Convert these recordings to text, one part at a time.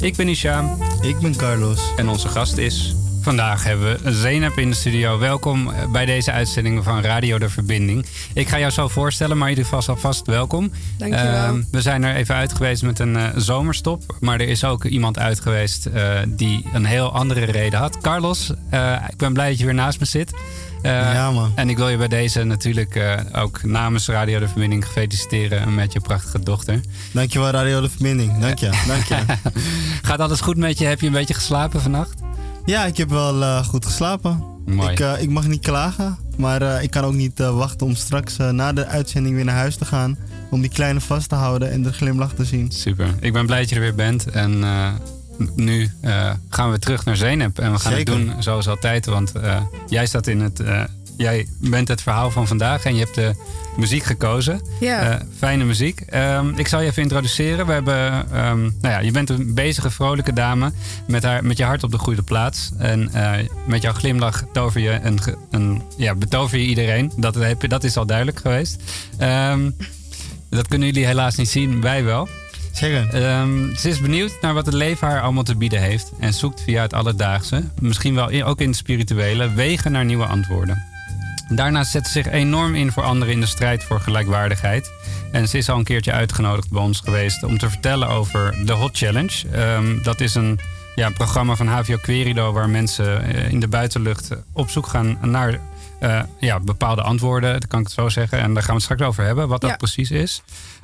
Ik ben Ishaam Ik ben Carlos. en onze gast is... Vandaag hebben we Zeynep in de studio. Welkom bij deze uitzending van Radio De Verbinding. Ik ga jou zo voorstellen, maar in ieder geval alvast welkom. Dankjewel. Ehm, we zijn er even uit geweest met een eh, zomerstop. Maar er is ook iemand uit geweest eh, die een heel andere reden had. Carlos, eh, ik ben blij dat je weer naast me zit. Eh, Ja, man. En ik wil je bij deze natuurlijk eh, ook namens Radio De Verbinding feliciteren met je prachtige dochter. Dankjewel Radio De Verbinding. Dank je. Dank je. Gaat alles goed met je? Heb je een beetje geslapen vannacht? Ja, ik heb wel eh, goed geslapen. Mooi. Ik, ik mag niet klagen, maar ik kan ook niet wachten om straks na de uitzending weer naar huis te gaan. Om die kleine vast te houden en de glimlach te zien. Super. Ik ben blij dat je er weer bent. En nu eh, gaan we terug naar Zeynep. En we gaan Zeker. het doen zoals altijd. Want eh, jij staat in het. eh, jij bent het verhaal van vandaag en je hebt de muziek gekozen. Ja. Eh, fijne muziek. Ehm, ik zal je even introduceren. We hebben, ehm, nou ja, je bent een bezige, vrolijke dame met, haar, met je hart op de goede plaats. En eh, met jouw glimlach tover je een, een, ja, betover je iedereen. Dat, heb je, dat is al duidelijk geweest. Ehm, dat kunnen jullie helaas niet zien, wij wel. Zeker. Ehm, ze is benieuwd naar wat het leven haar allemaal te bieden heeft. En zoekt via het alledaagse, misschien wel in- ook in het spirituele, wegen naar nieuwe antwoorden. Daarnaast zet ze zich enorm in voor anderen in de strijd voor gelijkwaardigheid. En ze is al een keertje uitgenodigd bij ons geweest om te vertellen over de Hot Challenge. Ehm, dat is een ja, programma van HVO Querido waar mensen eh, in de buitenlucht op zoek gaan naar eh, ja, bepaalde antwoorden. Dat kan ik het zo zeggen. En daar gaan we het straks over hebben, wat dat Ja. precies is.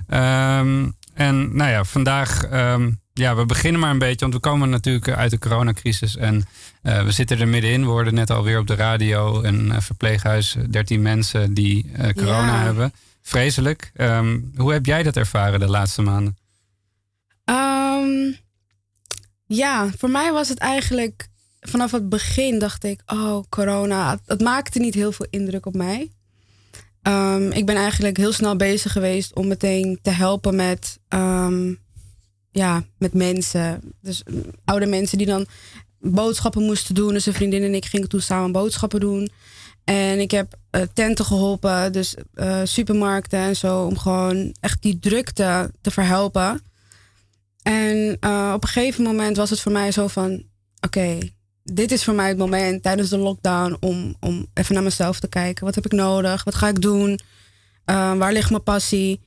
Ehm, en nou ja, vandaag, ehm, ja, we beginnen maar een beetje, want we komen natuurlijk uit de coronacrisis en eh, we zitten er middenin. We hoorden net alweer op de radio een eh, verpleeghuis, 13 mensen die eh, corona Ja. hebben. Vreselijk. Ehm, hoe heb jij dat ervaren de laatste maanden? Ehm, ja, voor mij was het eigenlijk vanaf het begin dacht ik, oh corona, het maakte niet heel veel indruk op mij. Ehm, ik ben eigenlijk heel snel bezig geweest om meteen te helpen met, ehm, ja, met mensen. Dus mm, oude mensen die dan boodschappen moesten doen. Dus een vriendin en ik gingen toen samen boodschappen doen. En ik heb eh, tenten geholpen, dus eh, supermarkten en zo, om gewoon echt die drukte te verhelpen. En eh, op een gegeven moment was het voor mij zo van: oké, dit is voor mij het moment tijdens de lockdown om, om even naar mezelf te kijken. Wat heb ik nodig? Wat ga ik doen? Eh, waar ligt mijn passie?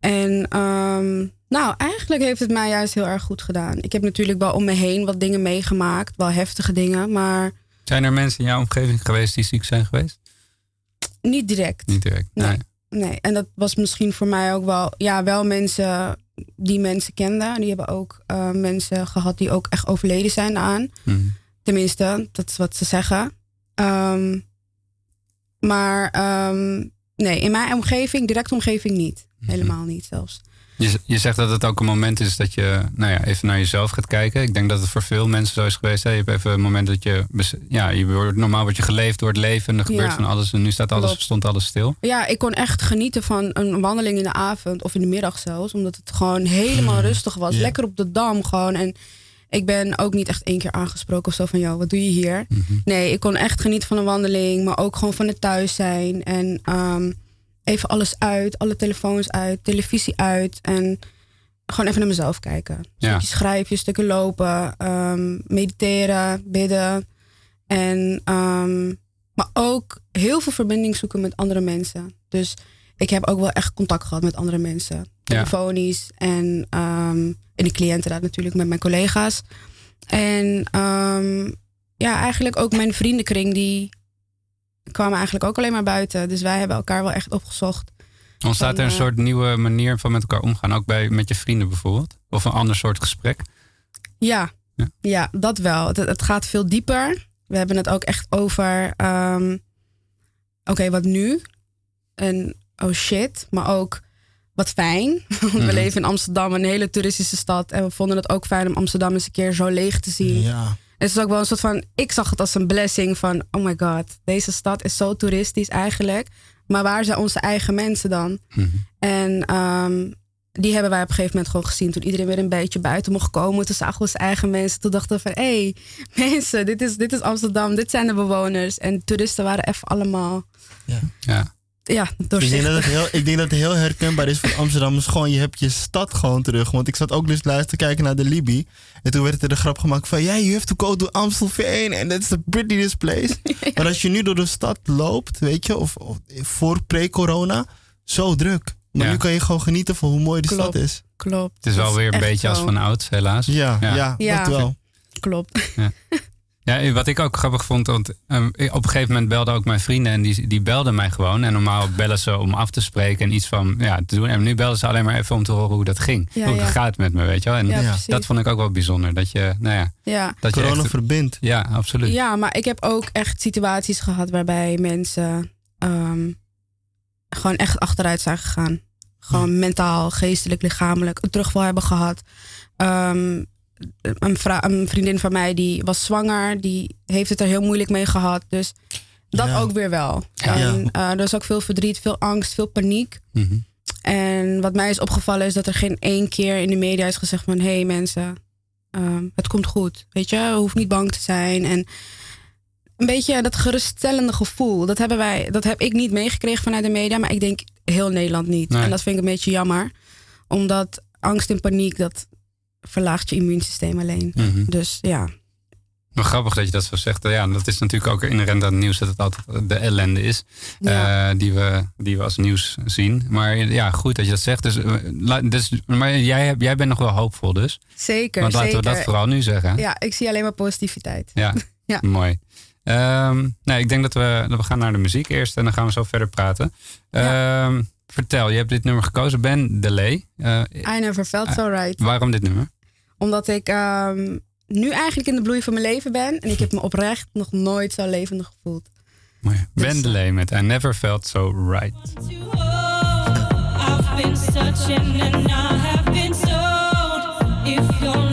En ehm, nou, eigenlijk heeft het mij juist heel erg goed gedaan. Ik heb natuurlijk wel om me heen wat dingen meegemaakt, wel heftige dingen, maar Zijn er mensen in jouw omgeving geweest die ziek zijn geweest? niet direct. Niet direct. Nee. Nee. Nee, en dat was misschien voor mij ook wel, ja, wel mensen die mensen kenden. Die hebben ook eh, mensen gehad die ook echt overleden zijn aan. Mhm. Tenminste, dat is wat ze zeggen. Ehm, maar ehm, nee, in mijn omgeving, directe omgeving niet. Mhm. Helemaal niet zelfs. Je, je zegt dat het ook een moment is dat je nou ja, even naar jezelf gaat kijken. Ik denk dat het voor veel mensen zo is geweest. Hè? Je hebt even een moment dat je... Ja, je wordt, normaal word je geleefd door het leven en er gebeurt Ja. van alles. En nu staat alles, Klopt. stond alles stil. Ja, ik kon echt genieten van een wandeling in de avond of in de middag zelfs. Omdat het gewoon helemaal rustig was. Ja. Lekker op de dam gewoon. En ik ben ook niet echt één keer aangesproken of zo van... joh, wat doe je hier? Mhm. Nee, ik kon echt genieten van een wandeling. Maar ook gewoon van het thuis zijn. En ehm, even alles uit. Alle telefoons uit. Televisie uit. En gewoon even naar mezelf kijken. Ja. Stukjes schrijven, stukken lopen. ehm, mediteren, bidden. En, ehm, maar ook heel veel verbinding zoeken met andere mensen. Dus ik heb ook wel echt contact gehad met andere mensen. Ja. Telefonisch en, ehm en de cliëntenraad natuurlijk met mijn collega's. En ehm, ja, eigenlijk ook mijn vriendenkring die kwamen eigenlijk ook alleen maar buiten. Dus wij hebben elkaar wel echt opgezocht. Ontstaat er een Van, eh, soort nieuwe manier van met elkaar omgaan? Ook bij, met je vrienden bijvoorbeeld? Of een ander soort gesprek? Ja, Ja. ja. dat wel. Het, het gaat veel dieper. We hebben het ook echt over, ehm, oké, wat nu? En oh shit, maar ook wat fijn. Want Mhm. we leven in Amsterdam, een hele toeristische stad. En we vonden het ook fijn om Amsterdam eens een keer zo leeg te zien. Ja. Het is ook wel een soort van, ik zag het als een blessing van, oh my god, deze stad is zo toeristisch eigenlijk. Maar waar zijn onze eigen mensen dan? Mhm. En ehm, die hebben wij op een gegeven moment gewoon gezien. Toen iedereen weer een beetje buiten mocht komen. Toen zagen we onze eigen mensen. Toen dachten we van, hé, hey, mensen, dit is, dit is Amsterdam. Dit zijn de bewoners. En toeristen waren even allemaal, Ja. ja, Ik denk, doorzichtig. dat het heel, ik denk dat het heel herkenbaar is voor Amsterdammers. Gewoon, je hebt je stad gewoon terug. Want ik zat ook dus luisteren kijken naar de Libi. En toen werd er de grap gemaakt van... Ja, you have to go to Amstelveen. And that's the prettiest place. Maar als je nu door de stad loopt, weet je... Of, of voor pre-corona, zo druk. Maar Ja. nu kan je gewoon genieten van hoe mooi de Klopt. stad is. Klopt. Het is wel weer een beetje als van ouds, helaas. Ja, ja. Ja. Ja. dat wel. Klopt. Ja, wat ik ook grappig vond, want ehm, op een gegeven moment belden ook mijn vrienden en die, die belden mij gewoon. En normaal bellen ze om af te spreken en iets van ja, te doen. En nu belden ze alleen maar even om te horen hoe dat ging. Ja, hoe ja. het gaat met me, weet je wel. En Ja, dat vond ik ook wel bijzonder. Dat je, nou ja, ja. dat je Corona echt- verbindt. Ja, absoluut. Ja, maar ik heb ook echt situaties gehad waarbij mensen ehm, gewoon echt achteruit zijn gegaan. Gewoon mentaal, geestelijk, lichamelijk een terugval hebben gehad. Ehm, een, vriendin van mij die was zwanger, die heeft het er heel moeilijk mee gehad. Dus dat Ja. ook weer wel. Ja. En eh, er is ook veel verdriet, veel angst, veel paniek. Mhm. En wat mij is opgevallen is dat er geen één keer in de media is gezegd van... hé hey mensen, ehm, het komt goed. Weet je, je hoeft niet bang te zijn. En een beetje dat geruststellende gevoel. Dat, hebben wij, dat heb ik niet meegekregen vanuit de media. Maar ik denk heel Nederland niet. Nee. En dat vind ik een beetje jammer. Omdat angst en paniek, dat verlaagt je immuunsysteem alleen. Mhm. Dus ja, Maar grappig dat je dat zo zegt. Ja, dat is natuurlijk ook inherent aan het nieuws dat het altijd de ellende is. ja. eh, die, we, die we als nieuws zien. Maar ja, goed dat je dat zegt. Dus, eh, dus, maar jij, jij bent nog wel hoopvol dus. zeker, Want laten zeker. we dat vooral nu zeggen. Ja, ik zie alleen maar positiviteit. Ja, Ja. mooi. Ehm, nee, ik denk dat we, dat we gaan naar de muziek eerst en dan gaan we zo verder praten. Ehm, vertel, je hebt dit nummer gekozen, Ben Delay. Eh, I never felt so right. waarom dit nummer? Omdat ik ehm, nu eigenlijk in de bloei van mijn leven ben. En ik heb me oprecht nog nooit zo levendig gevoeld. Mooi. Dus, met I Never Felt So Right. I've been searching and I have been if you're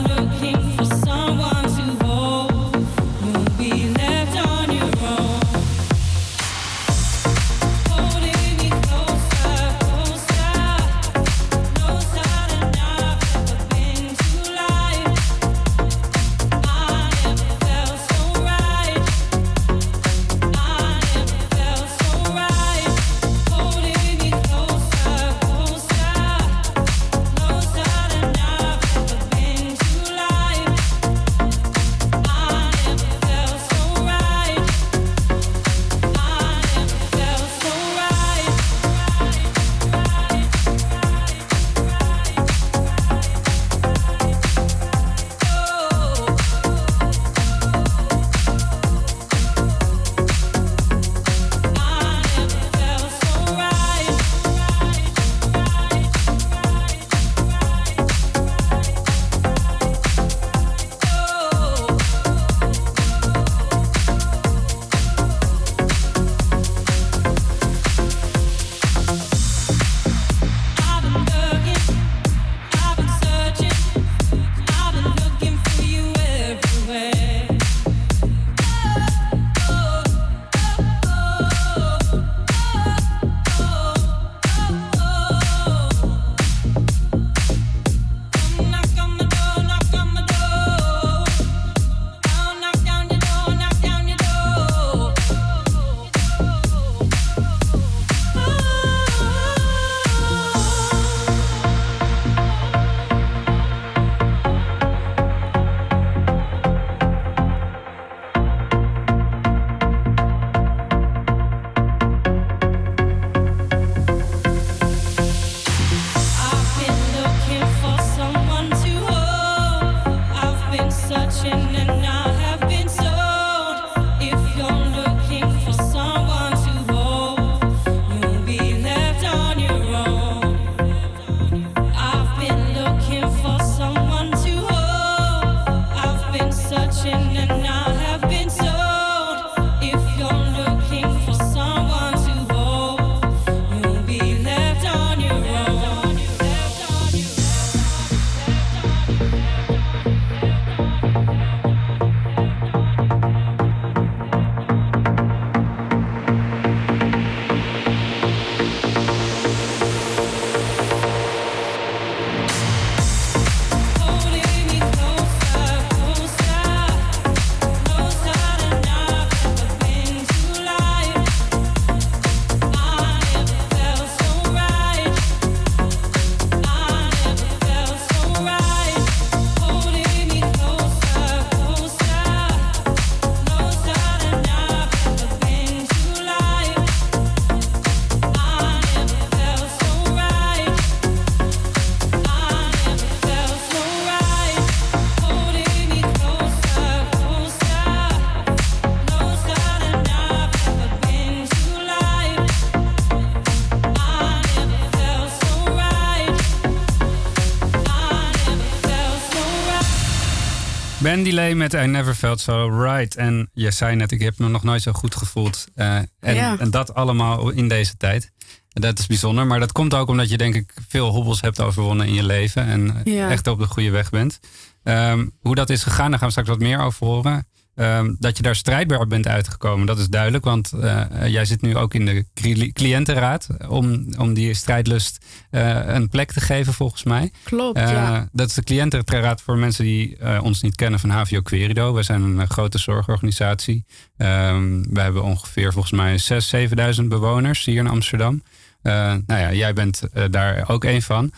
Lee met I Never Felt So Right. En je zei net, ik heb me nog nooit zo goed gevoeld. Eh, en, Ja. en dat allemaal in deze tijd. Dat is bijzonder. Maar dat komt ook omdat je denk ik veel hobbels hebt overwonnen in je leven. En Ja. echt op de goede weg bent. Ehm, hoe dat is gegaan, daar gaan we straks wat meer over horen. Ehm, dat je daar strijdbaar bent uitgekomen, dat is duidelijk. Want eh, jij zit nu ook in de cli- cliëntenraad. Om, om die strijdlust eh, een plek te geven, volgens mij. Klopt, Eh, ja. Dat is de cliëntenraad voor mensen die ons niet kennen van HVO Querido. We zijn een grote zorgorganisatie. Ehm, we hebben ongeveer volgens mij 6.000, 7.000 bewoners hier in Amsterdam. Nou ja, jij bent daar ook een van.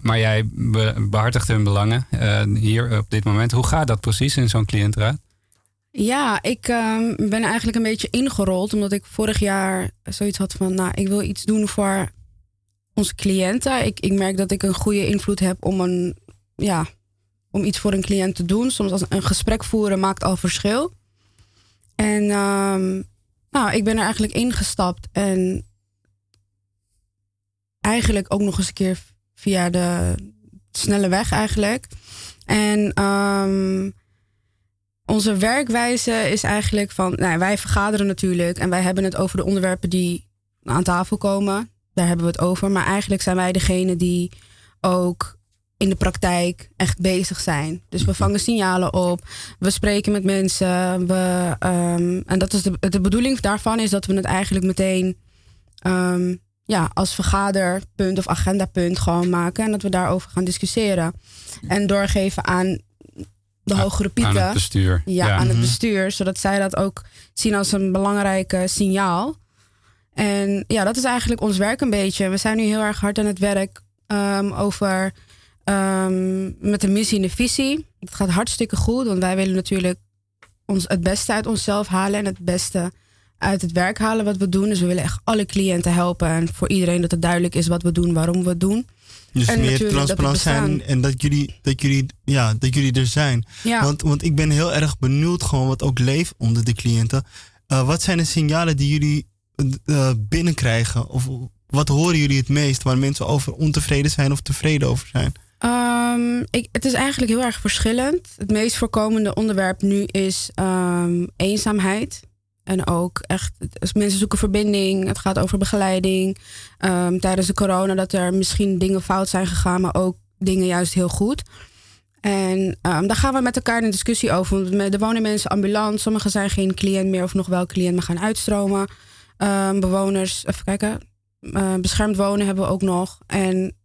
Maar jij be- behartigt hun belangen hier op dit moment. Hoe gaat dat precies in zo'n cliëntenraad? Ja, ik ehm, ben eigenlijk een beetje ingerold. Omdat ik vorig jaar zoiets had van... Nou, ik wil iets doen voor onze cliënten. Ik, ik merk dat ik een goede invloed heb om, een, ja, om iets voor een cliënt te doen. Soms als een gesprek voeren maakt al verschil. En ehm, nou, ik ben er eigenlijk ingestapt. En eigenlijk ook nog eens een keer via de snelle weg eigenlijk. En ehm, onze werkwijze is eigenlijk van, nou, wij vergaderen natuurlijk en wij hebben het over de onderwerpen die aan tafel komen. Daar hebben we het over. Maar eigenlijk zijn wij degene die ook in de praktijk echt bezig zijn. Dus we vangen signalen op, we spreken met mensen. We, ehm, en dat is de, de bedoeling daarvan is dat we het eigenlijk meteen ehm, ja, als vergaderpunt of agendapunt gewoon maken. En dat we daarover gaan discussiëren. En doorgeven aan de hogere pieten. Aan het bestuur. Ja, aan het Mhm. bestuur, zodat zij dat ook zien als een belangrijk eh, signaal. En ja, dat is eigenlijk ons werk een beetje. We zijn nu heel erg hard aan het werk ehm, over ehm, met de missie en de visie. Het gaat hartstikke goed, want wij willen natuurlijk ons het beste uit onszelf halen en het beste uit het werk halen wat we doen. Dus we willen echt alle cliënten helpen en voor iedereen dat het duidelijk is wat we doen, waarom we het doen. Dus En meer transparant zijn en dat jullie, dat, jullie, ja, dat jullie er zijn. Ja. Want, want ik ben heel erg benieuwd gewoon wat ook leeft onder de cliënten. Eh, wat zijn de signalen die jullie eh, binnenkrijgen? Of wat horen jullie het meest waar mensen over ontevreden zijn of tevreden over zijn? Ehm, ik, het is eigenlijk heel erg verschillend. Het meest voorkomende onderwerp nu is ehm, eenzaamheid. En ook echt, mensen zoeken verbinding. Het gaat over begeleiding. Ehm, tijdens de corona dat er misschien dingen fout zijn gegaan, maar ook dingen juist heel goed. En ehm, daar gaan we met elkaar in discussie over. Want Er wonen mensen ambulant. Sommigen zijn geen cliënt meer of nog wel cliënt, maar gaan uitstromen. Ehm, bewoners, even kijken. eh, beschermd wonen hebben we ook nog. En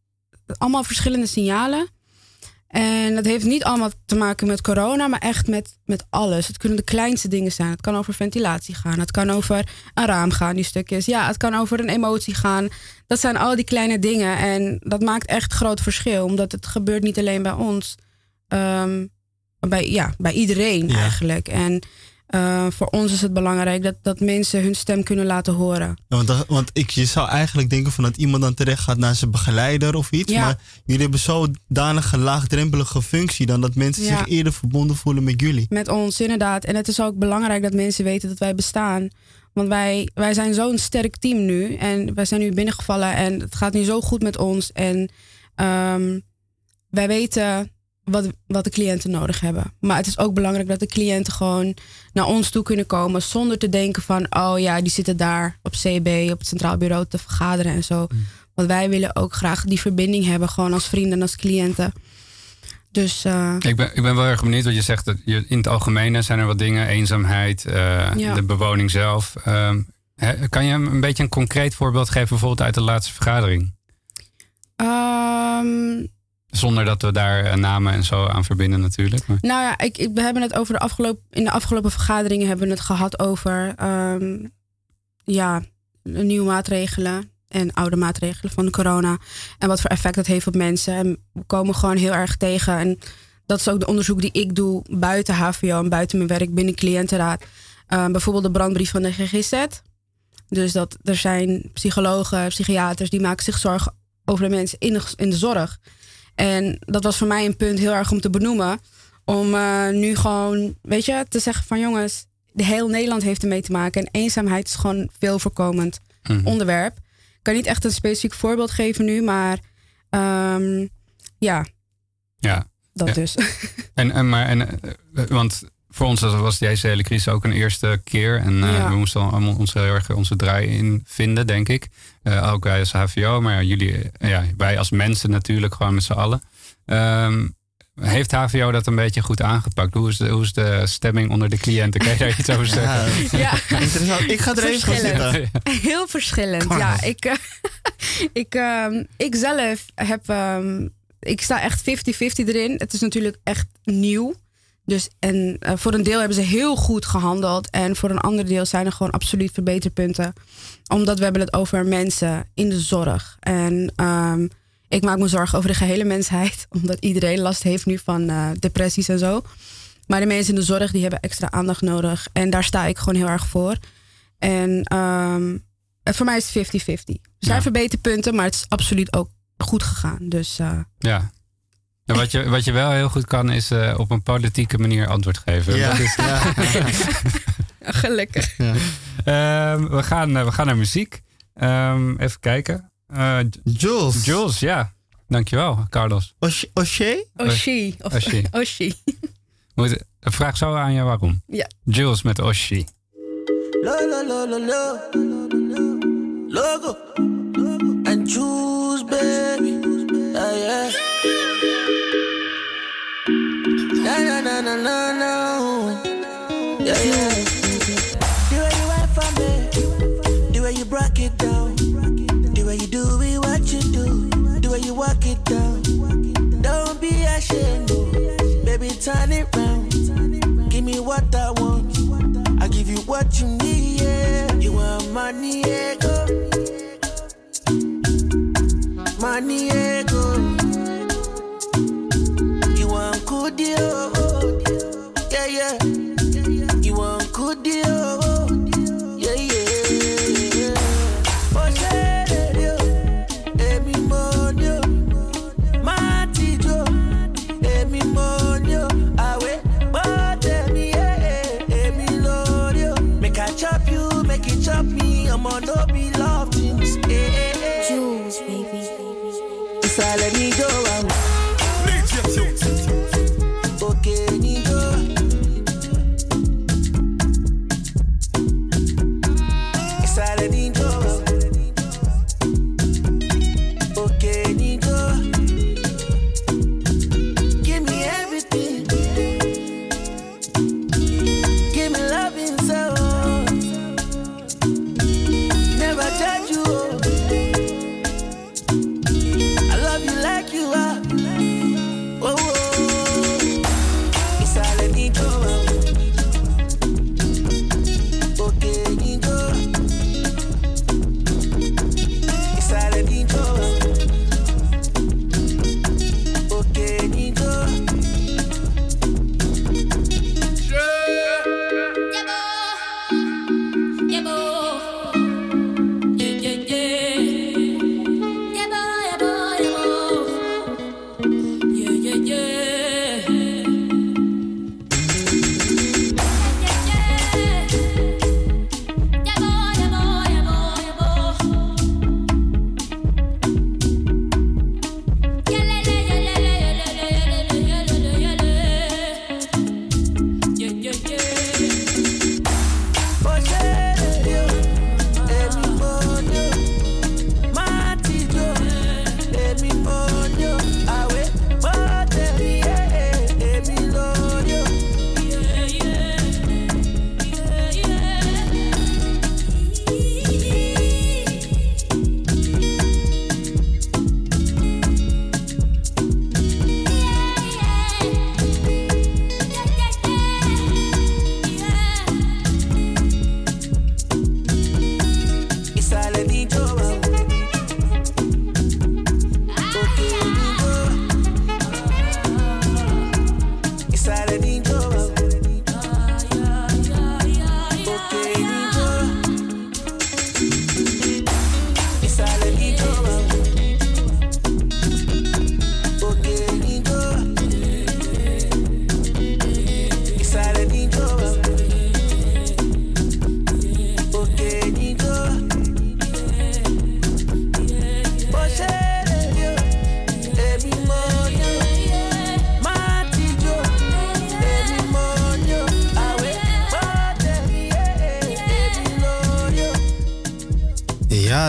allemaal verschillende signalen. En dat heeft niet allemaal te maken met corona, maar echt met, met alles. Het kunnen de kleinste dingen zijn. Het kan over ventilatie gaan. Het kan over een raam gaan, die stukjes. Ja, het kan over een emotie gaan. Dat zijn al die kleine dingen. En dat maakt echt groot verschil. Omdat het gebeurt niet alleen bij ons. ehm, bij, ja, bij iedereen Ja. eigenlijk. En eh, voor ons is het belangrijk dat, dat mensen hun stem kunnen laten horen. Ja, want dat- want ik, je zou eigenlijk denken van dat iemand dan terecht gaat naar zijn begeleider of iets. Ja. Maar jullie hebben zodanige laagdrempelige functie dan dat mensen Ja. zich eerder verbonden voelen met jullie. Met ons, inderdaad. En het is ook belangrijk dat mensen weten dat wij bestaan. Want wij, wij zijn zo'n sterk team nu. En wij zijn nu binnengevallen en het gaat nu zo goed met ons. En ehm, wij weten wat, wat de cliënten nodig hebben. Maar het is ook belangrijk dat de cliënten gewoon naar ons toe kunnen komen. Zonder te denken van, oh ja, die zitten daar op CB, op het Centraal Bureau te vergaderen en zo. Want wij willen ook graag die verbinding hebben, gewoon als vrienden en als cliënten. Dus eh, Ik ben, ik ben wel erg benieuwd wat je zegt. Dat je, in het algemeen zijn er wat dingen. Eenzaamheid, eh, Ja. de bewoning zelf. Ehm, kan je een beetje een concreet voorbeeld geven, bijvoorbeeld uit de laatste vergadering? ehm, Zonder dat we daar eh, namen en zo aan verbinden natuurlijk. Maar, Nou ja, ik, ik, we hebben het over de afgelopen, in de afgelopen vergaderingen hebben we het gehad over ehm, ja, nieuwe maatregelen en oude maatregelen van de corona. En wat voor effect dat heeft op mensen. En we komen gewoon heel erg tegen. En dat is ook de onderzoek die ik doe buiten HVO en buiten mijn werk binnen cliëntenraad. Ehm, bijvoorbeeld de brandbrief van de GGZ. Dus dat er zijn psychologen, psychiaters die maken zich zorgen over de mensen in in de zorg. En dat was voor mij een punt heel erg om te benoemen. Om eh, nu gewoon, weet je, te zeggen van jongens, de heel Nederland heeft ermee te maken. En eenzaamheid is gewoon veel voorkomend Mhm. onderwerp. Ik kan niet echt een specifiek voorbeeld geven nu, maar ehm, ja, Ja, dat Ja. dus. En, en, maar, en, eh, eh, want voor ons was deze hele crisis ook een eerste keer. En eh, Ja. we moesten allemaal ons heel erg onze draai in vinden, denk ik. Eh, ook wij als HVO, maar ja, jullie, eh, ja, wij als mensen natuurlijk gewoon met z'n allen. Ehm, heeft HVO dat een beetje goed aangepakt? Hoe is de, hoe is de stemming onder de cliënten? Kan je daar iets over zeggen? ja, Interessant. Ik ga er even gaan Verschillend. zitten. heel verschillend. Ja, ik, ik, ehm, ik zelf heb. ehm, ik sta echt 50-50 erin. Het is natuurlijk echt nieuw. Dus en eh, voor een deel hebben ze heel goed gehandeld. En voor een ander deel zijn er gewoon absoluut verbeterpunten. Omdat we hebben het over mensen in de zorg. En ehm, ik maak me zorgen over de gehele mensheid. Omdat iedereen last heeft nu van eh, depressies en zo. Maar de mensen in de zorg die hebben extra aandacht nodig. En daar sta ik gewoon heel erg voor. En ehm, eh, voor mij is het 50-50. Er zijn Ja. verbeterpunten, maar het is absoluut ook goed gegaan. Dus Ja. En wat, je, wat je wel heel goed kan, is eh, op een politieke manier antwoord geven. Ja. Dat is, Ja. gelukkig. Ehm, we, gaan, eh, we gaan naar muziek. Ehm, even kijken. Eh, Jules. Jules, ja. Dankjewel, Carlos. Osh- O'Shea? Oshi. Of Oshi. Oshi. Moet, vraag zo aan je waarom. Ja. Jules met Oshi. Lo, lo, lo, lo, lo. Logo. And choose, baby. Yeah, yeah. No, na. Yeah, yeah. The way you went for me. The way you broke it down. The way you do it, what you do. The way you walk it down. Don't be ashamed. oh. Baby, turn it round. Give me what I want. I give you what you need. Yeah. You want money, ego. Money, ego.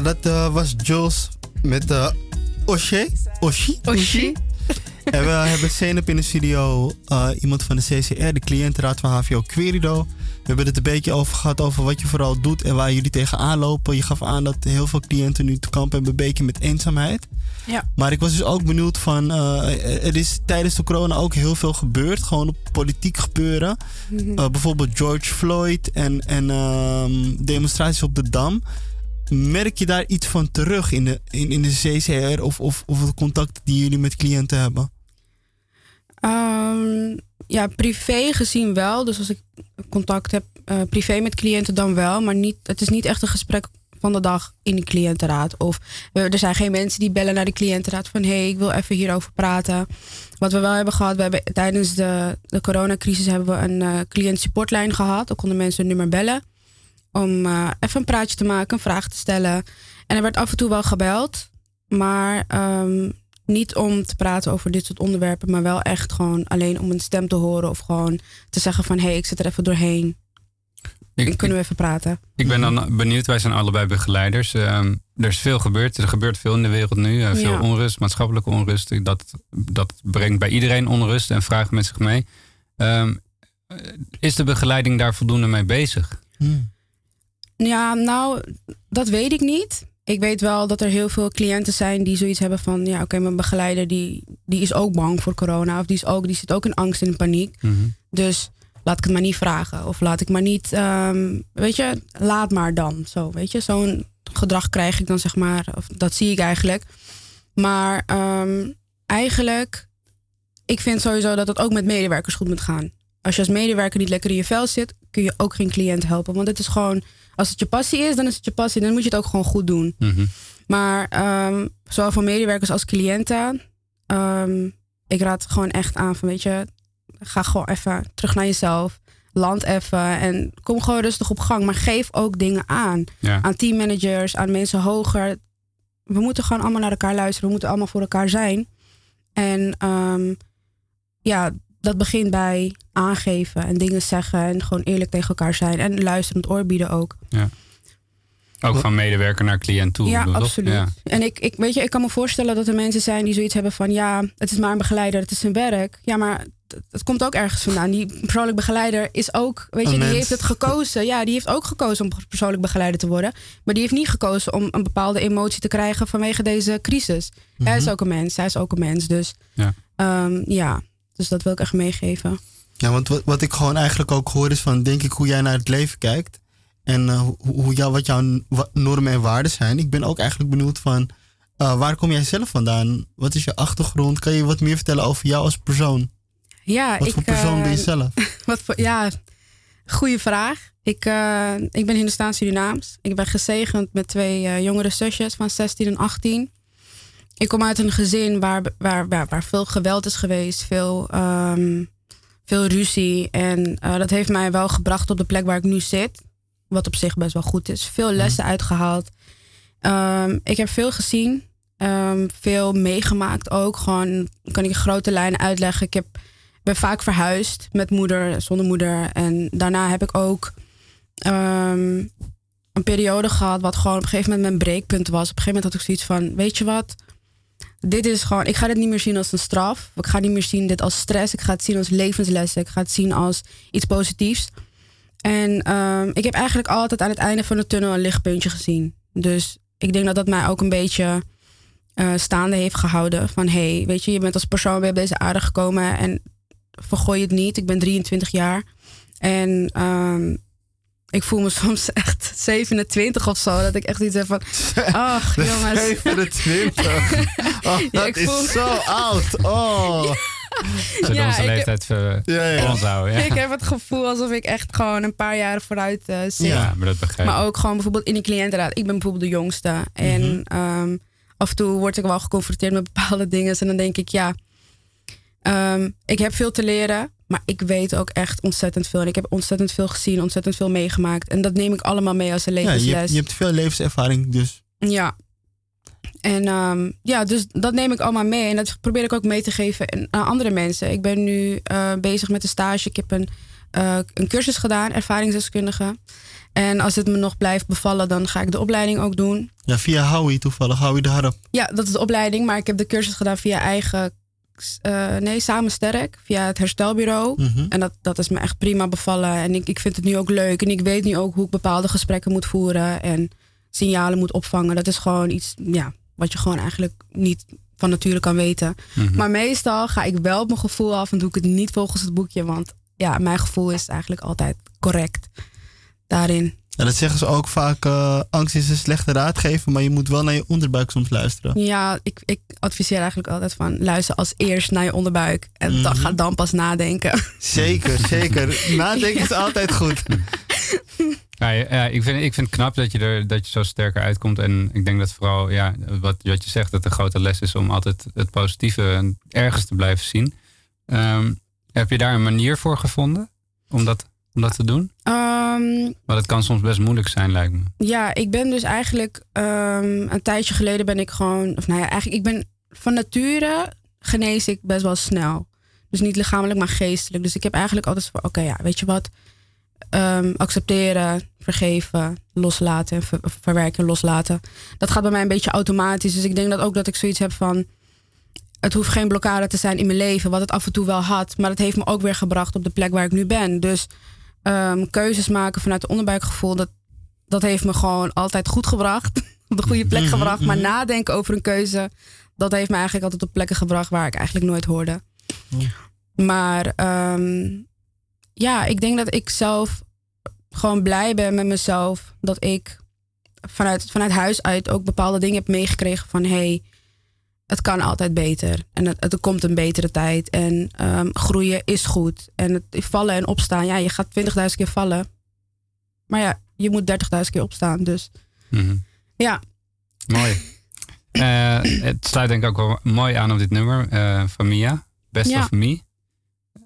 Dat eh, was Jules met uh, Oshé. Oshi? Oshi. En we hebben Zenep in de studio. eh, iemand van de CCR, de cliëntenraad van HVO Querido. We hebben het een beetje over gehad over wat je vooral doet en waar jullie tegenaan lopen. Je gaf aan dat heel veel cliënten nu te kampen hebben een beetje met eenzaamheid. Ja. Maar ik was dus ook benieuwd van, eh, er is tijdens de corona ook heel veel gebeurd. Gewoon op politiek gebeuren. Mhm. Bijvoorbeeld George Floyd en, en ehm, demonstraties op de Dam. Merk je daar iets van terug in de, in, in de CCR of, of, of het contact die jullie met cliënten hebben? Ehm, ja, privé gezien wel. Dus als ik contact heb eh, privé met cliënten dan wel. Maar niet, het is niet echt een gesprek van de dag in de cliëntenraad. Of er zijn geen mensen die bellen naar de cliëntenraad van... hé, hey, ik wil even hierover praten. Wat we wel hebben gehad, we hebben tijdens de, de coronacrisis... hebben we een supportlijn gehad. Dan konden mensen hun nummer bellen. Om eh, even een praatje te maken, een vraag te stellen. En er werd af en toe wel gebeld. Maar ehm, niet om te praten over dit soort onderwerpen, maar wel echt gewoon alleen om een stem te horen of gewoon te zeggen van hé, hey, ik zit er even doorheen. Ik, En kunnen we even praten? Ik ben dan benieuwd, wij zijn allebei begeleiders. Ehm, er is veel gebeurd, er gebeurt veel in de wereld nu. eh, veel Ja. onrust, maatschappelijke onrust. Dat, dat brengt bij iedereen onrust en vragen met zich mee. Ehm, eh, is de begeleiding daar voldoende mee bezig? Ja, nou, dat weet ik niet. Ik weet wel dat er heel veel cliënten zijn die zoiets hebben van ja, oké, mijn begeleider die, die is ook bang voor corona of die, is ook, die zit ook in angst en in paniek. Dus laat ik het maar niet vragen. Of laat ik maar niet, ehm, weet je, laat maar dan. Zo, weet je, zo'n gedrag krijg ik dan zeg maar, of dat zie ik eigenlijk. Maar ehm, eigenlijk, ik vind sowieso dat het ook met medewerkers goed moet gaan. Als je als medewerker niet lekker in je vel zit, kun je ook geen cliënt helpen. Want het is gewoon, als het je passie is, dan is het je passie. Dan moet je het ook gewoon goed doen. Maar ehm, zowel voor medewerkers als cliënten, ehm, ik raad gewoon echt aan van, weet je, ga gewoon even terug naar jezelf. Land even en kom gewoon rustig op gang. Maar geef ook dingen aan. Ja. Aan teammanagers, aan mensen hoger. We moeten gewoon allemaal naar elkaar luisteren. We moeten allemaal voor elkaar zijn. En ehm, ja, dat begint bij aangeven en dingen zeggen. En gewoon eerlijk tegen elkaar zijn. En luisterend oor bieden ook. Ja. Ook van medewerker naar cliënt toe. Ja, absoluut. Ja. En ik, ik, weet je, ik kan me voorstellen dat er mensen zijn die zoiets hebben van... ja, het is maar een begeleider, het is zijn werk. Ja, maar het, komt ook ergens vandaan. Die persoonlijk begeleider is ook... weet je, Een die mens. heeft het gekozen. Ja, die heeft ook gekozen om persoonlijk begeleider te worden. Maar die heeft niet gekozen om een bepaalde emotie te krijgen... vanwege deze crisis. Hij is ook een mens, hij is ook een mens. Dus Ja. ehm, ja, dus dat wil ik echt meegeven. Ja, want wat, wat ik gewoon eigenlijk ook hoor is van, denk ik, hoe jij naar het leven kijkt. En eh, hoe, hoe jou, wat jouw normen en waarden zijn. Ik ben ook eigenlijk benieuwd van, eh, waar kom jij zelf vandaan? Wat is je achtergrond? Kan je wat meer vertellen over jou als persoon? Ja, Wat ik, voor persoon ben je eh, zelf? Wat voor, ja, goede vraag. Ik, ik ben Hindustaans Surinaams. Ik ben gezegend met twee jongere zusjes van 16 en 18. Ik kom uit een gezin waar, waar, waar, waar veel geweld is geweest, veel, ehm, veel ruzie. En eh, dat heeft mij wel gebracht op de plek waar ik nu zit. Wat op zich best wel goed is. Veel lessen uitgehaald. Ehm, ik heb veel gezien. ehm, veel meegemaakt ook. Gewoon kan ik in grote lijnen uitleggen. Ik heb ben vaak verhuisd met moeder, zonder moeder. En daarna heb ik ook ehm, een periode gehad wat gewoon op een gegeven moment mijn breekpunt was. Op een gegeven moment had ik zoiets van, weet je wat? Dit is gewoon, ik ga dit niet meer zien als een straf. Ik ga niet meer zien dit als stress. Ik ga het zien als levenslessen. Ik ga het zien als iets positiefs. En ehm, ik heb eigenlijk altijd aan het einde van de tunnel een lichtpuntje gezien. Dus ik denk dat dat mij ook een beetje eh, staande heeft gehouden. Van hey, weet je, je bent als persoon weer op deze aarde gekomen en vergooi het niet. Ik ben 23 jaar. En ehm, ik voel me soms echt 27 of zo. Dat ik echt iets heb van. Ach, jongens. 27. Oh, Ja, dat ik is voel- zo oud. Oh. Zullen we Ja, onze ik- leeftijd Ja, ja. voor ons houden? Ja. Ik heb het gevoel alsof ik echt gewoon een paar jaren vooruit eh, zit. Ja, maar dat begrijp ik. Maar ook gewoon bijvoorbeeld in de cliëntenraad. Ik ben bijvoorbeeld de jongste. En Mhm. ehm, af en toe word ik wel geconfronteerd met bepaalde dingen. En dan denk ik, ja, ehm, ik heb veel te leren. Maar ik weet ook echt ontzettend veel. En ik heb ontzettend veel gezien, ontzettend veel meegemaakt. En dat neem ik allemaal mee als een Ja, je, levensles. hebt, je hebt veel levenservaring, dus. Ja. En ehm, ja, dus dat neem ik allemaal mee. En dat probeer ik ook mee te geven aan aan andere mensen. Ik ben nu eh, bezig met een stage. Ik heb een, eh, een cursus gedaan, ervaringsdeskundige. En als het me nog blijft bevallen, dan ga ik de opleiding ook doen. Ja, via Howie toevallig, Howie de Harp. Ja, dat is de opleiding, maar ik heb de cursus gedaan via eigen, eh, nee, samen sterk, via het herstelbureau. Mhm. En dat, dat is me echt prima bevallen. En ik, ik vind het nu ook leuk. En ik weet nu ook hoe ik bepaalde gesprekken moet voeren en signalen moet opvangen. Dat is gewoon iets, ja, wat je gewoon eigenlijk niet van nature kan weten. Mhm. Maar meestal ga ik wel op mijn gevoel af en doe ik het niet volgens het boekje. Want ja, mijn gevoel is eigenlijk altijd correct daarin. Ja, dat zeggen ze ook vaak, eh, angst is een slechte raadgever, maar je moet wel naar je onderbuik soms luisteren. Ja, ik, ik adviseer eigenlijk altijd van luister als eerst naar je onderbuik. En dan Mhm. ga dan pas nadenken. Zeker, zeker. Nadenken is altijd goed. Ja, ik, vind, ik vind het knap dat je er dat je zo sterker uitkomt. En ik denk dat vooral, ja, wat, wat je zegt, dat de grote les is om altijd het positieve ergens te blijven zien. Ehm, heb je daar een manier voor gevonden om dat, om dat te doen? Ehm, Want het kan soms best moeilijk zijn, lijkt me. ja, ik ben dus eigenlijk ehm, een tijdje geleden ben ik gewoon, of nou ja, eigenlijk ik ben van nature genees ik best wel snel. Dus niet lichamelijk, maar geestelijk. Dus ik heb eigenlijk altijd van, oké, ja, weet je wat? Ehm, accepteren, vergeven, loslaten, ver- verwerken, loslaten. Dat gaat bij mij een beetje automatisch. Dus ik denk dat ook dat ik zoiets heb van, het hoeft geen blokkade te zijn in mijn leven, wat het af en toe wel had. Maar het heeft me ook weer gebracht op de plek waar ik nu ben. Dus ehm, keuzes maken vanuit het onderbuikgevoel, dat, dat heeft me gewoon altijd goed gebracht. op de goede plek Mhm, gebracht. Maar mhm. nadenken over een keuze, dat heeft me eigenlijk altijd op plekken gebracht waar ik eigenlijk nooit hoorde. Maar ehm, ja, ik denk dat ik zelf gewoon blij ben met mezelf. Dat ik vanuit, vanuit huis uit ook bepaalde dingen heb meegekregen van hé, hey, het kan altijd beter. En het, er komt een betere tijd. En ehm, groeien is goed. En het, vallen en opstaan, ja, je gaat 20.000 keer vallen. Maar ja, je moet 30.000 keer opstaan. Dus Mhm. ja, Mooi. Eh, het sluit denk ik ook wel mooi aan op dit nummer eh, van Mia. Best Ja. of Me.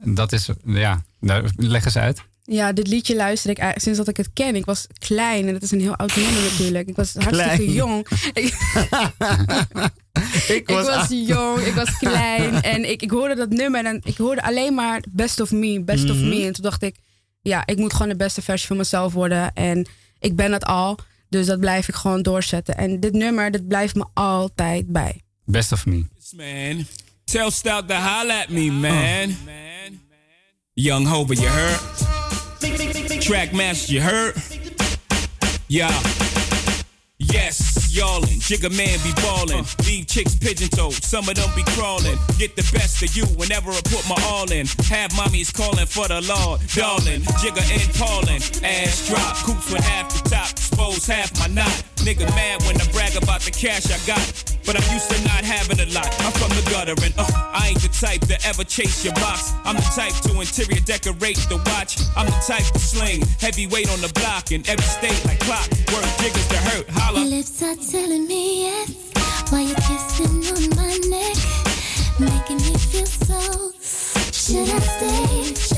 Dat is, ja, daar, leg eens uit. Ja, dit liedje luister ik eigenlijk sinds dat ik het ken. Ik was klein en het is een heel oud nummer natuurlijk. Ik was hartstikke Klein. jong. Ik, was jong, ik was klein en ik, ik hoorde dat nummer en ik hoorde alleen maar Best of Me, Best of Mhm. Me. En toen dacht ik, ja, ik moet gewoon de beste versie van mezelf worden. En ik ben het al, dus dat blijf ik gewoon doorzetten. En dit nummer, dat blijft me altijd bij. Best of Me. man. Tell Stout to holla at me, man. Young Hova, you heard? Trackmaster, you heard? Yeah. Yes, y'allin', Jigga man be ballin'. Uh. Leave chicks pigeon toed, some of them be crawlin'. Get the best of you whenever I put my all in. Have mommies callin' for the Lord, darling. Jigga and Paulin', ass drop, coops with half the top, expose half my knot. Nigga mad when I brag about the cash I got. But I'm used to not having a lot. I'm from the gutter and uh, I ain't the type to ever chase your box. I'm the type to interior decorate the watch. I'm the type to sling heavyweight on the block in every state like clock. Work jiggers to hurt, Your lips are telling me yes while you're kissing on my neck, making me feel so. Should I stay?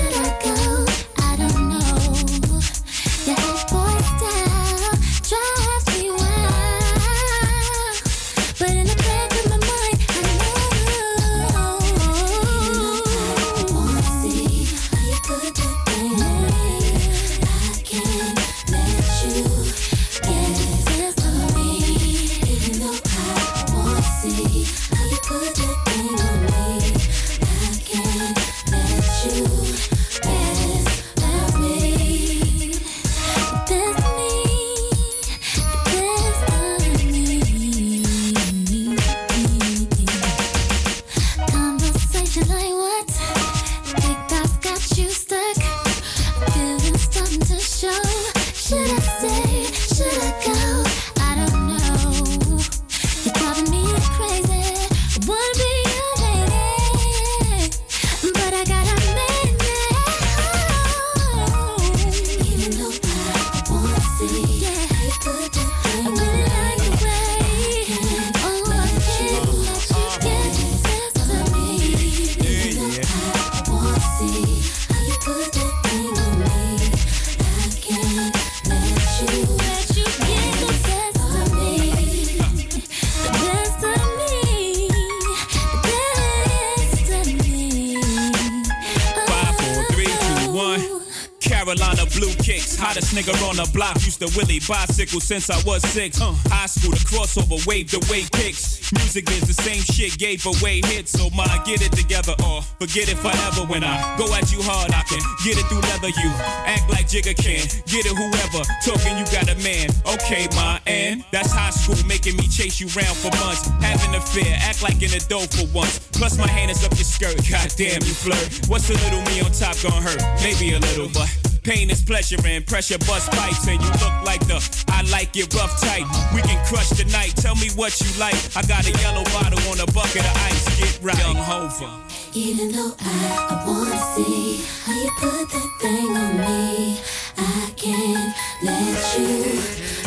The Willie bicycle since I was six. Uh. High school, the crossover, wave the way kicks. Music is the same shit, gave away hits. Oh so mind, get it together or forget it forever. When I go at you hard, I can get it through leather. You act like Jigga can, get it whoever. Talking, you got a man. Okay, my and that's high school, making me chase you round for months. Having a fear, act like an adult for once. Plus my hand is up your skirt, goddamn you flirt. What's a little me on top gonna hurt? Maybe a little, but pain is pleasure and pressure bust pipes. And you look like the I like it rough tight. We can crush the night. Tell me what you like. I got a yellow bottle on a bucket of ice. Get right, young Hover. Even though I, I wanna see how you put that thing on me, I can't let you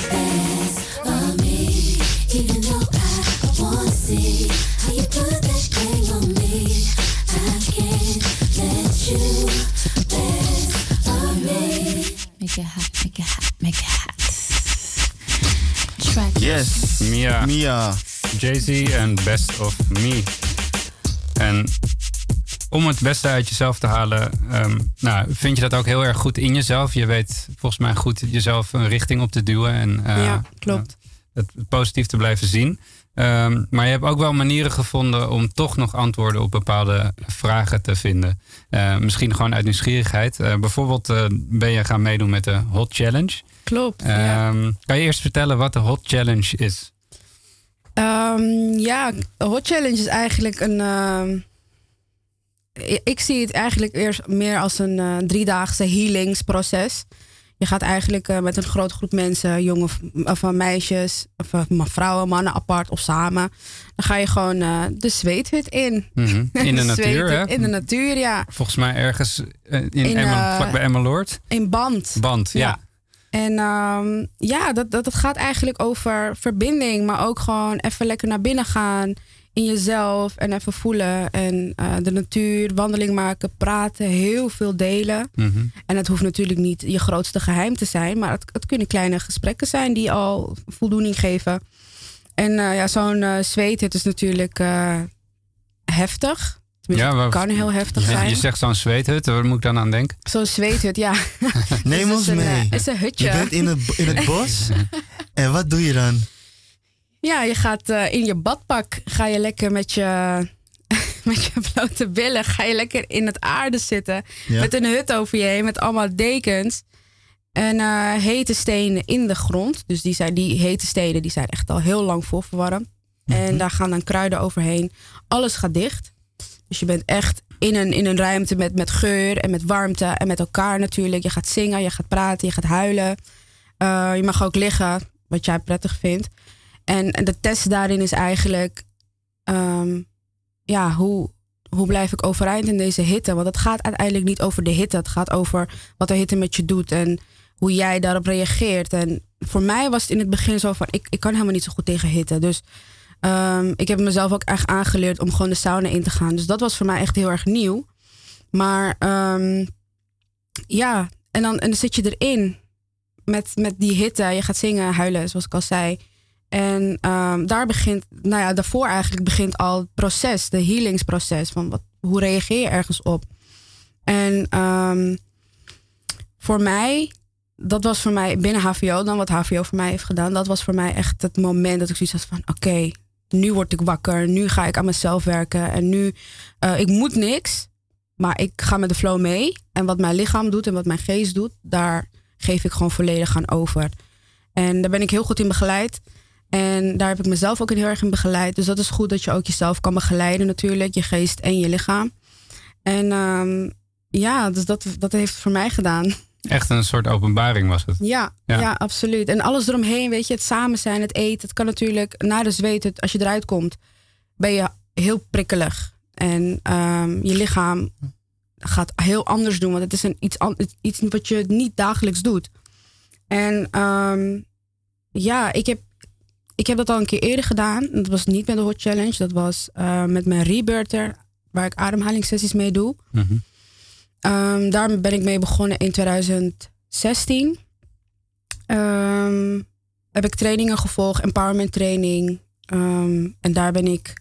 pass Make it hot, make it hot, make it hot. Track Yes. Mia. Mia. Jay-Z en Best of Me. En om het beste uit jezelf te halen, ehm, nou, vind je dat ook heel erg goed in jezelf. Je weet volgens mij goed jezelf een richting op te duwen en eh, Ja, klopt. het positief te blijven zien. Ehm, maar je hebt ook wel manieren gevonden om toch nog antwoorden op bepaalde vragen te vinden. Eh, misschien gewoon uit nieuwsgierigheid. Eh, bijvoorbeeld eh, ben je gaan meedoen met de Hot Challenge. Klopt. ja. Ehm, Kan je eerst vertellen wat de Hot Challenge is? Ehm, ja, de Hot Challenge is eigenlijk een. ik zie het eigenlijk eerst meer als een driedaagse healingsproces. Je gaat eigenlijk eh, met een grote groep mensen, jonge v- of eh, meisjes, of eh, vrouwen, mannen apart of samen. Dan ga je gewoon de zweethut in. Mhm. In de natuur, hè? In de natuur, ja. Volgens mij ergens in, In, Emma, eh, vlakbij Emmeloord. In band. Band, ja. Ja. En ehm, ja, dat, dat, dat gaat eigenlijk over verbinding, maar ook gewoon even lekker naar binnen gaan in jezelf en even voelen. En eh, de natuur, wandeling maken, praten, heel veel delen. Mhm. En het hoeft natuurlijk niet je grootste geheim te zijn, maar het, het kunnen kleine gesprekken zijn die al voldoening geven. En eh, ja, zo'n eh zweethut is natuurlijk eh, heftig. Tenminste, Ja, het kan heel heftig zijn. je zegt zo'n zweethut, waar moet ik dan aan denken? Zo'n zweethut, ja. Neem Het ons is mee. Het is een hutje. Je bent in het, in het bos. en wat doe je dan? Ja, je gaat eh, in je badpak, ga je lekker met je, met je blote billen, ga je lekker in het aarde zitten. Ja. Met een hut over je heen, met allemaal dekens. En eh, hete stenen in de grond. Dus die, zijn, die hete stenen die zijn echt al heel lang voorverwarmd. En daar gaan dan kruiden overheen. Alles gaat dicht. Dus je bent echt in een, in een ruimte met, met geur en met warmte en met elkaar natuurlijk. Je gaat zingen, je gaat praten, je gaat huilen. Eh, je mag ook liggen, wat jij prettig vindt. En, de test daarin is eigenlijk, ehm, ja, hoe, hoe blijf ik overeind in deze hitte? Want het gaat uiteindelijk niet over de hitte. Het gaat over wat de hitte met je doet en hoe jij daarop reageert. En voor mij was het in het begin zo van, ik, ik kan helemaal niet zo goed tegen hitte. Dus ehm, ik heb mezelf ook echt aangeleerd om gewoon de sauna in te gaan. Dus dat was voor mij echt heel erg nieuw. Maar ehm, ja, en dan, en dan zit je erin met, met die hitte. Je gaat zingen, huilen, zoals ik al zei. En ehm, daar begint, nou ja, daarvoor eigenlijk begint al het proces, de healingsproces. Van wat, hoe reageer je ergens op? En ehm, voor mij, dat was voor mij binnen HVO, dan wat HVO voor mij heeft gedaan, dat was voor mij echt het moment dat ik zoiets had van: oké, nu word ik wakker, nu ga ik aan mezelf werken en nu, eh, ik moet niks, maar ik ga met de flow mee. En wat mijn lichaam doet en wat mijn geest doet, daar geef ik gewoon volledig aan over. En daar ben ik heel goed in begeleid. En daar heb ik mezelf ook heel erg in begeleid. Dus dat is goed dat je ook jezelf kan begeleiden natuurlijk. Je geest en je lichaam. En ehm, ja, dus dat, dat heeft het voor mij gedaan. Echt een soort openbaring was het. Ja, Ja. ja. absoluut. En alles eromheen, weet je, het samen zijn, het eten. Het kan natuurlijk na de zweet, het- als je eruit komt, ben je heel prikkelig. En ehm, je lichaam gaat heel anders doen, want het is een, iets, iets wat je niet dagelijks doet. En ehm, ja, ik heb, ik heb dat al een keer eerder gedaan. Dat was niet met de Hot Challenge, dat was eh, met mijn rebirther, waar ik ademhalingssessies mee doe. Mhm. Ehm, daar ben ik mee begonnen in 2016. Ehm, heb ik trainingen gevolgd, empowerment training. Ehm, en daar ben ik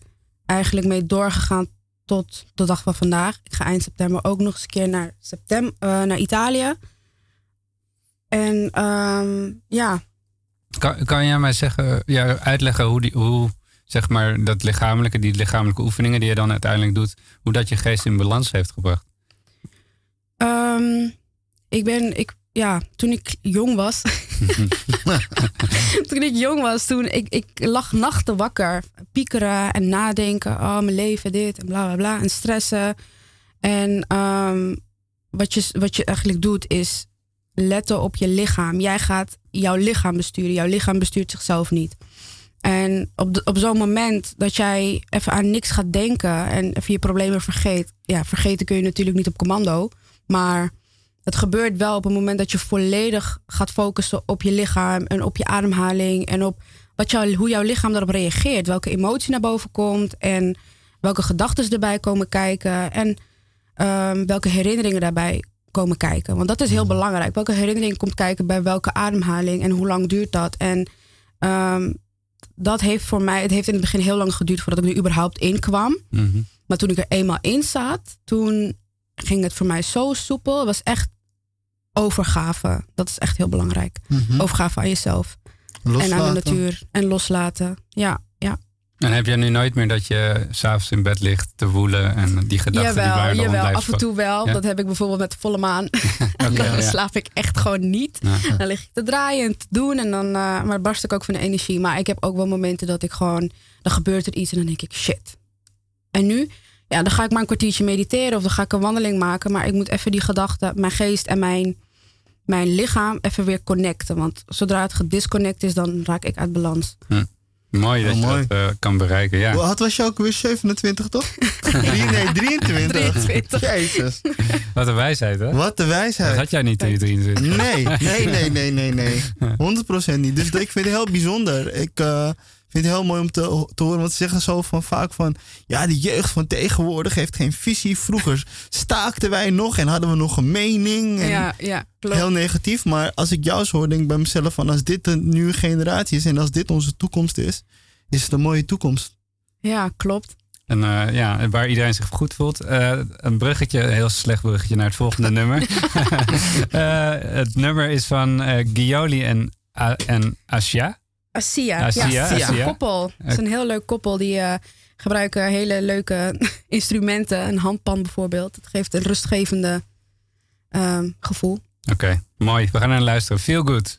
eigenlijk mee doorgegaan tot de dag van vandaag. Ik ga eind september ook nog eens een keer naar, september, naar Italië. En ja, Kan, kan jij mij zeggen, ja, uitleggen hoe, die, hoe zeg maar, dat lichamelijke, die lichamelijke oefeningen die je dan uiteindelijk doet, hoe dat je geest in balans heeft gebracht? Ehm, ik ben, ik, ja, toen ik jong was. toen ik jong was, toen ik, ik lag nachten wakker. Piekeren en nadenken. Oh, mijn leven, dit en bla bla bla. En stressen. En ehm, wat, je, wat je eigenlijk doet is letten op je lichaam. Jij gaat jouw lichaam besturen. Jouw lichaam bestuurt zichzelf niet. En op, op zo'n moment dat jij even aan niks gaat denken en even je problemen vergeet. Ja, vergeten kun je natuurlijk niet op commando. Maar het gebeurt wel op het moment dat je volledig gaat focussen op je lichaam en op je ademhaling en op wat jou, hoe jouw lichaam daarop reageert. Welke emotie naar boven komt en welke gedachten erbij komen kijken en ehm, welke herinneringen daarbij komen kijken. Want dat is heel belangrijk. Welke herinnering komt kijken bij welke ademhaling en hoe lang duurt dat? En ehm, dat heeft voor mij, het heeft in het begin heel lang geduurd voordat ik er überhaupt in kwam. Mhm. Maar toen ik er eenmaal in zat, toen ging het voor mij zo soepel. Het was echt overgave. Dat is echt heel belangrijk. Mhm. Overgave aan jezelf. En aan de Loslaten. natuur. En loslaten. Ja. En heb jij nu nooit meer dat je s'avonds in bed ligt te woelen en die gedachten die jawel, bij je jawel. blijven Af en toe wel. Ja? Dat heb ik bijvoorbeeld met de volle maan. Dan ja. slaap ik echt gewoon niet. Ja. Dan lig ik te draaien en te doen. En dan, eh, maar barst ik ook van de energie. Maar ik heb ook wel momenten dat ik gewoon... Dan gebeurt er iets en dan denk ik, shit. En nu? Ja, dan ga ik maar een kwartiertje mediteren. Of dan ga ik een wandeling maken. Maar ik moet even die gedachten, mijn geest en mijn, mijn lichaam... even weer connecten. Want zodra het gedisconnect is, dan raak ik uit balans. Hm. Mooi dat Oh, je mooi. dat eh, kan bereiken, ja. Hoe oud was je ook weer? 27, toch? Drie, nee, 23. 23. Jezus. Wat een wijsheid, hè? Wat de Dat wijsheid. had jij niet in je 23. Nee, nee, nee, nee, nee, nee. 100% niet. Dus dat- ik vind het heel bijzonder. Ik eh, vind het heel mooi om te, te horen. Want ze zeggen zo van, vaak van... Ja, de jeugd van tegenwoordig heeft geen visie. Vroeger staakten wij nog en hadden we nog een mening. En Ja, ja, klopt. heel negatief. Maar als ik jou zo hoor, denk ik bij mezelf van... Als dit de nieuwe generatie is en als dit onze toekomst is... Is het een mooie toekomst. Ja, klopt. En eh, ja, waar iedereen zich goed voelt. Eh, een bruggetje, een heel slecht bruggetje naar het volgende nummer. Eh, het nummer is van eh Gioli en, en Asia. Asia. Asia, ja, het is Asia. een koppel. Het is een heel leuk koppel. Die eh, gebruiken hele leuke instrumenten. Een handpan bijvoorbeeld. Het geeft een rustgevende ehm, gevoel. Oké, mooi. We gaan naar luisteren. Feel good.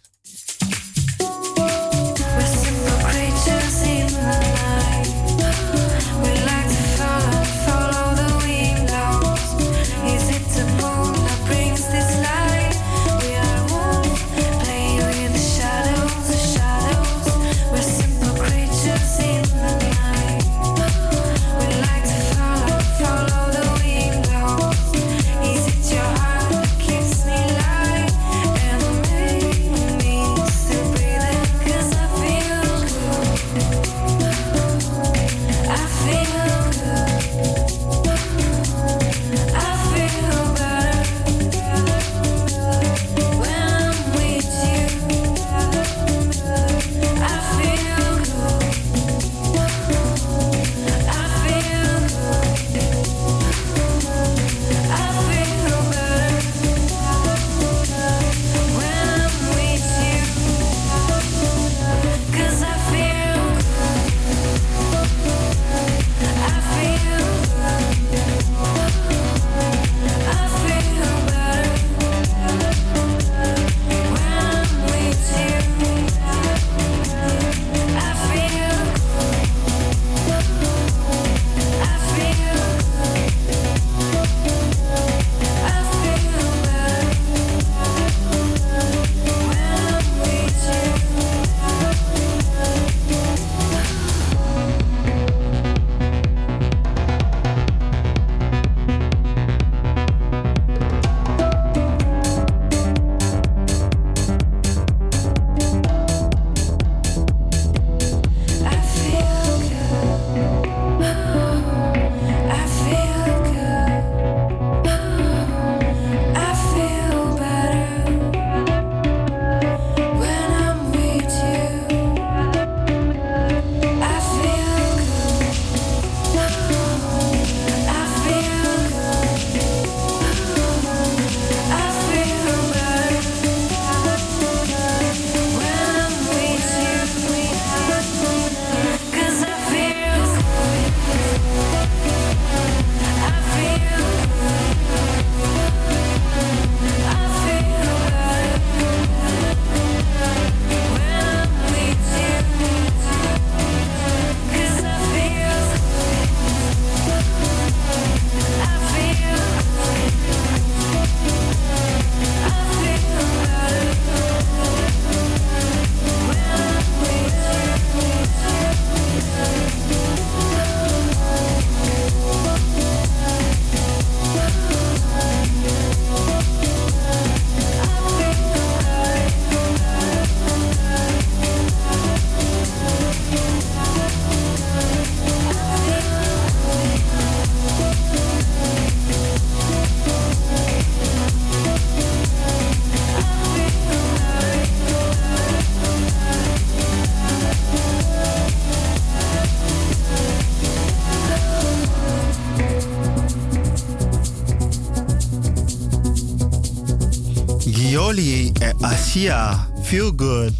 Asia, feel good.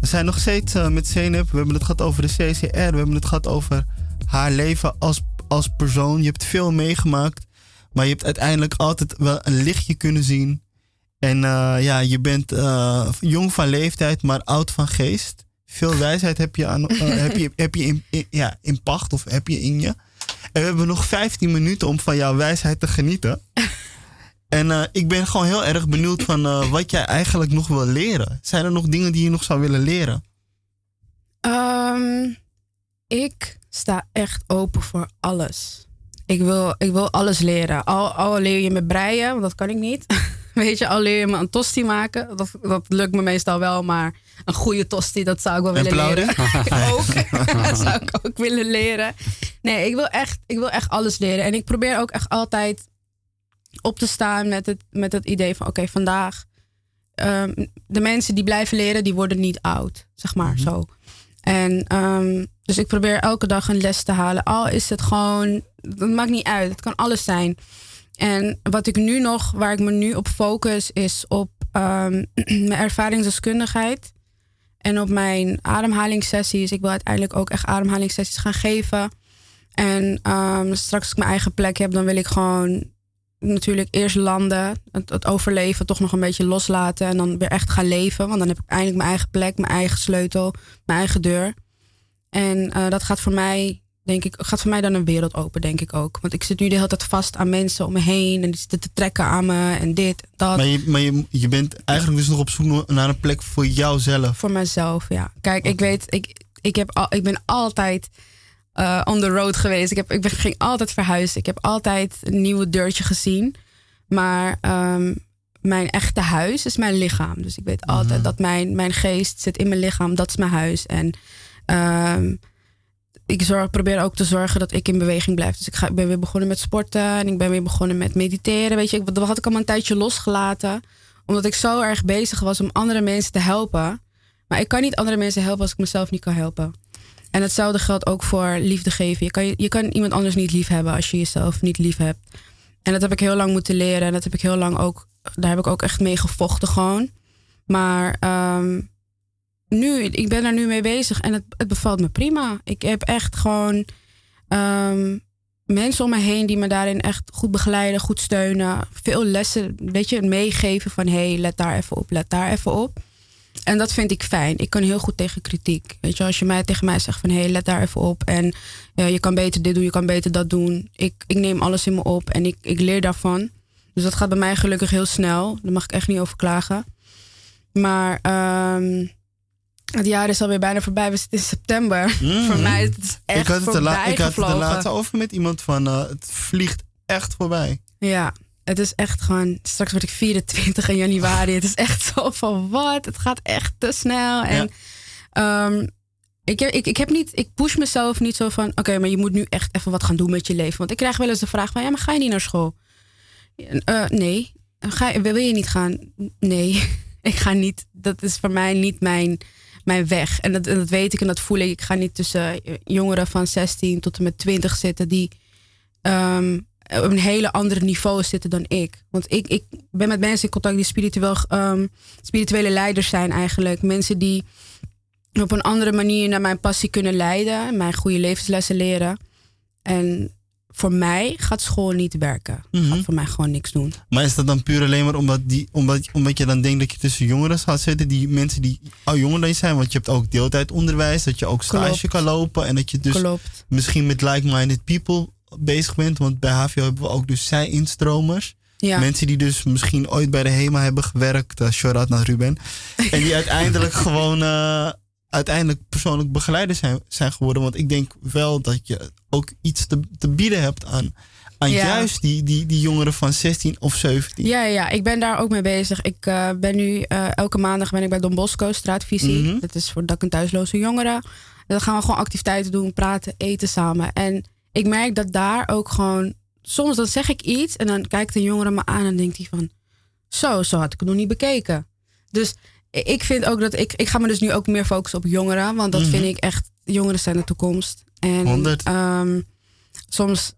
We zijn nog steeds eh, met Zeynep. We hebben het gehad over de CCR. We hebben het gehad over haar leven als, als persoon. Je hebt veel meegemaakt. Maar je hebt uiteindelijk altijd wel een lichtje kunnen zien. En eh, ja, je bent eh, jong van leeftijd, maar oud van geest. Veel wijsheid heb je, aan, heb je, heb je in- ja, in pacht of heb je in je. En we hebben nog 15 minuten om van jouw wijsheid te genieten. En eh, ik ben gewoon heel erg benieuwd van eh, wat jij eigenlijk nog wil leren. Zijn er nog dingen die je nog zou willen leren? Ehm, ik sta echt open voor alles. Ik wil, ik wil alles leren. Al, al leer je me breien, want dat kan ik niet. Weet je, al leer je me een tosti maken. Dat, dat lukt me meestal wel, maar een goede tosti, dat zou ik wel En willen leren. ook. dat zou ik ook willen leren. Nee, ik wil, echt, ik wil echt alles leren. En ik probeer ook echt altijd op te staan met het, met het idee van... oké, vandaag... ehm, de mensen die blijven leren, die worden niet oud. Zeg maar, zo. En ehm, dus ik probeer elke dag een les te halen. Al is het gewoon, dat maakt niet uit. Het kan alles zijn. En wat ik nu nog, waar ik me nu op focus, is op ehm, mijn ervaringsdeskundigheid. En op mijn ademhalingssessies. Ik wil uiteindelijk ook echt ademhalingssessies gaan geven. En straks als ik mijn eigen plek heb, dan wil ik gewoon natuurlijk eerst landen. Het, het overleven toch nog een beetje loslaten. En dan weer echt gaan leven. Want dan heb ik eindelijk mijn eigen plek, mijn eigen sleutel, mijn eigen deur. En eh, dat gaat voor mij, denk ik, gaat voor mij dan een wereld open, denk ik ook. Want ik zit nu de hele tijd vast aan mensen om me heen. En die zitten te trekken aan me en dit, dat. Maar, je, maar je, je bent eigenlijk dus nog op zoek naar een plek voor jouzelf. Voor mezelf, ja. Kijk, ik weet, ik, ik, heb al, ik ben altijd eh, on the road geweest. Ik, heb, ik ging altijd verhuizen. Ik heb altijd een nieuwe deurtje gezien. Maar ehm, mijn echte huis is mijn lichaam. Dus ik weet altijd dat mijn, mijn geest zit in mijn lichaam. Dat is mijn huis. En ehm, ik zorg, probeer ook te zorgen dat ik in beweging blijf. Dus ik, ga, ik ben weer begonnen met sporten. En ik ben weer begonnen met mediteren. Weet je, ik, dat had ik allemaal een tijdje losgelaten. Omdat ik zo erg bezig was om andere mensen te helpen. Maar ik kan niet andere mensen helpen als ik mezelf niet kan helpen. En hetzelfde geldt ook voor liefde geven. Je kan, je, je kan iemand anders niet lief hebben als je jezelf niet lief hebt. En dat heb ik heel lang moeten leren. En dat heb ik heel lang ook. Daar heb ik ook echt mee gevochten gewoon. Maar ehm, nu, ik ben er nu mee bezig en het, het bevalt me prima. Ik heb echt gewoon ehm, mensen om me heen die me daarin echt goed begeleiden, goed steunen. Veel lessen, weet je, meegeven van hé, hey, let daar even op, let daar even op. En dat vind ik fijn. Ik kan heel goed tegen kritiek. Weet je, als je mij tegen mij zegt van hé, hey, let daar even op. En je kan beter dit doen, je kan beter dat doen. Ik, ik neem alles in me op en ik, ik leer daarvan. Dus dat gaat bij mij gelukkig heel snel. Daar mag ik echt niet over klagen. Maar ehm, het jaar is alweer bijna voorbij. We zitten in september. Voor mij is het echt ik had het, voorbij ik had het er gevlogen. laatst over met iemand van eh, het vliegt echt voorbij. Ja, het is echt gewoon. Straks word ik 24 in januari. Het is echt zo van wat? Het gaat echt te snel. En ehm, ik, heb, ik, ik heb niet. Ik push mezelf niet zo van. Oké, maar je moet nu echt even wat gaan doen met je leven. Want ik krijg wel eens de vraag van. Ja, maar ga je niet naar school? Eh, nee. Ga, je- wil je niet gaan? Nee. ik ga niet. Dat is voor mij niet mijn, mijn weg. En dat, en dat weet ik en dat voel ik. Ik ga niet tussen jongeren van 16 tot en met 20 zitten die ehm, op een hele andere niveau zitten dan ik. Want ik, ik ben met mensen in contact die spiritueel, ehm, spirituele leiders zijn eigenlijk. Mensen die op een andere manier naar mijn passie kunnen leiden. Mijn goede levenslessen leren. En voor mij gaat school niet werken. Gaat voor mij gewoon niks doen. Maar is dat dan puur alleen maar omdat, die, omdat, omdat je dan denkt dat je tussen jongeren gaat zitten, die mensen die al jonger dan je zijn? Want je hebt ook deeltijdonderwijs, dat je ook stage Klopt. kan lopen en dat je dus Klopt. misschien met like-minded people bezig bent. Want bij HVO hebben we ook dus zij-instromers. Ja. Mensen die dus misschien ooit bij de HEMA hebben gewerkt. Uh, shout-out naar Ruben. en die uiteindelijk gewoon eh, uiteindelijk persoonlijk begeleider zijn, zijn geworden. Want ik denk wel dat je ook iets te, te bieden hebt aan, aan Ja. juist die, die, die jongeren van 16 of 17. Ja, ja, ik ben daar ook mee bezig. Ik eh, ben nu eh, elke maandag ben ik bij Don Bosco, straatvisie. Mhm. Dat is voor dak- en thuisloze jongeren. En dan gaan we gewoon activiteiten doen, praten, eten samen. En ik merk dat daar ook gewoon... Soms dan zeg ik iets en dan kijkt een jongere me aan en denkt hij van... Zo, zo had ik het nog niet bekeken. Dus ik vind ook dat ik... Ik ga me dus nu ook meer focussen op jongeren. Want dat Mhm. vind ik echt... Jongeren zijn de toekomst. En 100. ehm, soms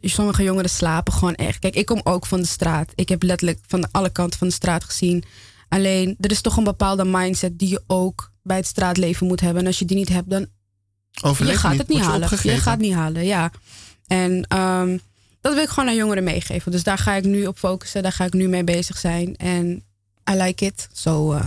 sommige jongeren slapen gewoon echt. Kijk, ik kom ook van de straat. Ik heb letterlijk van alle kanten van de straat gezien Alleen, er is toch een bepaalde mindset die je ook bij het straatleven moet hebben. En als je die niet hebt, dan Overleef je gaat niet, het niet je halen. Je gaat niet halen, ja. En ehm, dat wil ik gewoon aan jongeren meegeven. Dus daar ga ik nu op focussen. Daar ga ik nu mee bezig zijn. En I like it. Zo. eh,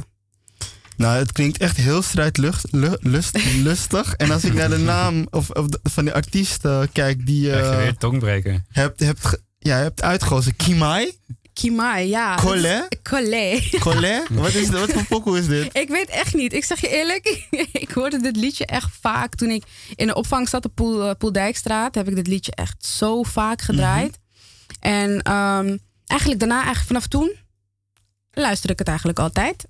Nou, het klinkt echt heel strijdlustig. Lust, lustig. En als ik naar de naam of, of de- van die artiest eh, kijk die je Krijg je weer tongbreken. hebt, hebt, ja, hebt uitgekozen. Kimai? Kimai, ja. Collet? Collet. Collet? Wat, is, wat voor pokoe is dit? Ik weet echt niet. Ik zeg je eerlijk, ik hoorde dit liedje echt vaak. Toen ik in de opvang zat op Poel, eh, Poeldijkstraat, heb ik dit liedje echt zo vaak gedraaid. En ehm, eigenlijk daarna, eigenlijk vanaf toen, luister ik het eigenlijk altijd.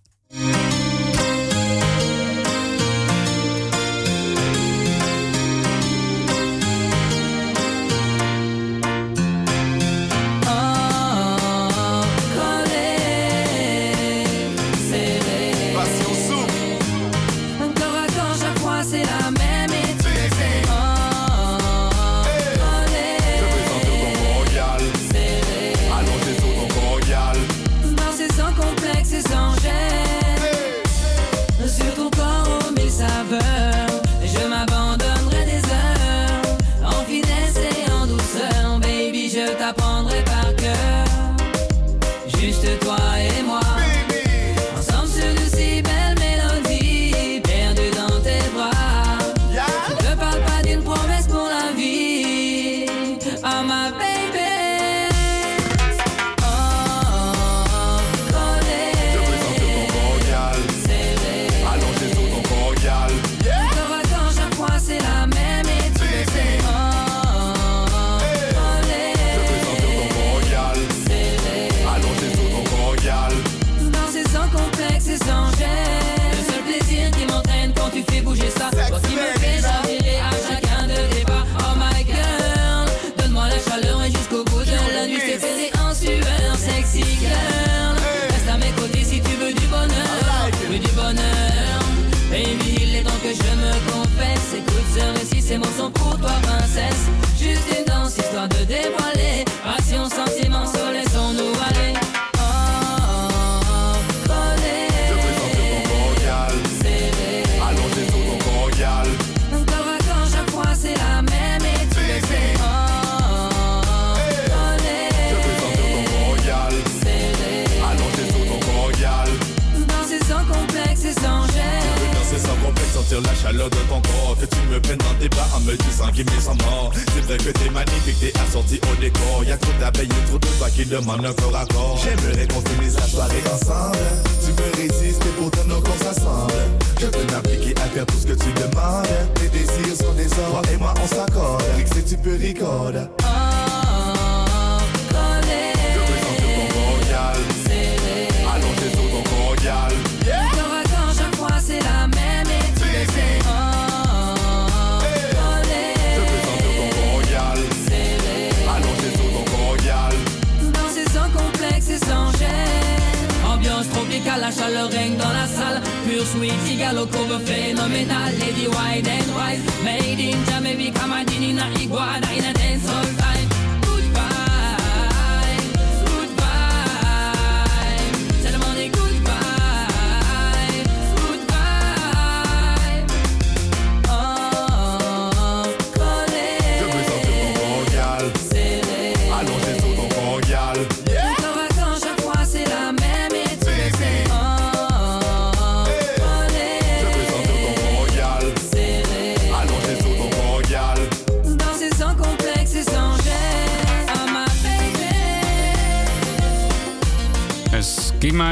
La chaleur de ton corps. Que tu me prennes dans tes bras en me disant qu'il me sent mort. C'est vrai que t'es magnifique, t'es assorti au décor. Y'a trop d'abeilles et trop de toi qui demandent un corps à corps. J'aimerais qu'on finisse la soirée ensemble. Tu me résistes et pourtant nos corps s'assemblent. Je veux m'appliquer à faire tout ce que tu demandes. Tes désirs sont des ordres, et moi on s'accorde. Rick, si tu peux record La chaleur règne dans la salle. Pure sweet, Igalo cover phénoménal. Lady wide and wide. Made in Jamaica, Madinina, Iguana, in a dance all time.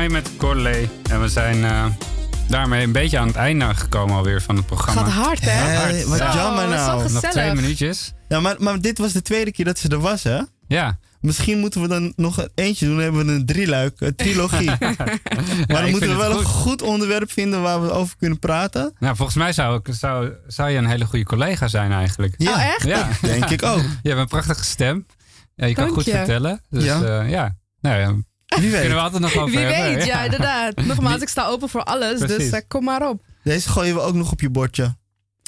Met Corley. En we zijn eh, daarmee een beetje aan het einde gekomen alweer van het programma. Gaat hard, hè? Wat Zo, jammer wel nou. Nog twee minuutjes. Ja, maar, maar dit was de tweede keer dat ze er was, hè? Ja. Misschien moeten we dan nog een eentje doen. Dan hebben we een drieluik, een trilogie. maar dan moeten we wel een goed. onderwerp vinden waar we over kunnen praten. Nou, volgens mij zou, ik, zou, zou je een hele goede collega zijn eigenlijk. Ja, Oh, echt? Ja. denk ik ook. Je hebt een prachtige stem. Ja, je kan goed je. vertellen. Dus Ja. ja, ja. Nou ja, Wie kunnen weet. we altijd nog over Wie hebben. weet, ja, inderdaad. Nogmaals, ik sta open voor alles, dus eh, kom maar op. Deze gooien we ook nog op je bordje.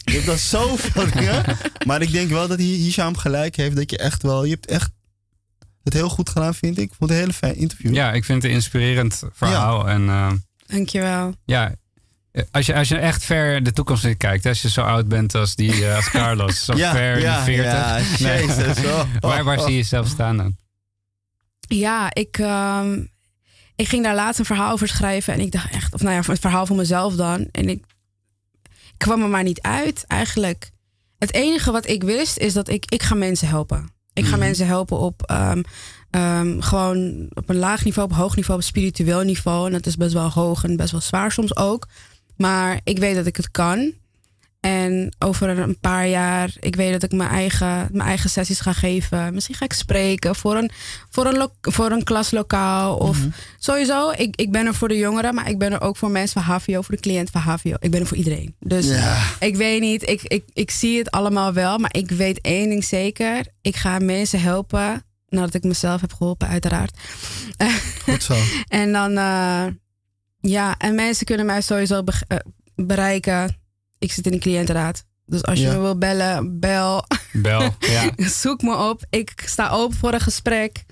Je hebt al zoveel dingen. Maar ik denk wel dat Hi- Hisham gelijk heeft dat je echt wel... Je hebt echt het heel goed gedaan, vind ik. Ik vond het een hele fijn interview. Ja, ik vind het een inspirerend verhaal. En eh, Dankjewel. ja, als je, als je echt ver de toekomst in kijkt, als je zo oud bent als, die, eh, als Carlos, zo Ja, ver ja, in de 40. ja, jezus, oh. waar, waar zie je jezelf staan dan? Ja, ik, ehm, ik ging daar laatst een verhaal over schrijven. En ik dacht echt, of nou ja, het verhaal van mezelf dan. En ik, ik kwam er maar niet uit eigenlijk. Het enige wat ik wist is dat ik, ik ga mensen helpen. Ik ga mensen helpen op ehm, ehm, gewoon op een laag niveau, op hoog niveau, op spiritueel niveau. En dat is best wel hoog en best wel zwaar soms ook. Maar ik weet dat ik het kan. En over een paar jaar, ik weet dat ik mijn eigen, mijn eigen sessies ga geven. Misschien ga ik spreken voor een, voor een, voor een klaslokaal. Of sowieso, ik, ik ben er voor de jongeren, maar ik ben er ook voor mensen van HVO, voor de cliënt van HVO. Ik ben er voor iedereen. Dus Ja. ik weet niet, ik, ik, ik zie het allemaal wel, maar ik weet één ding zeker. Ik ga mensen helpen, nadat ik mezelf heb geholpen, uiteraard. Goed zo. En dan, eh, ja, en mensen kunnen mij sowieso be- eh, bereiken. Ik zit in de cliëntenraad. Dus als je Ja. me wil bellen, bel. Bel, ja. Zoek me op. Ik sta open voor een gesprek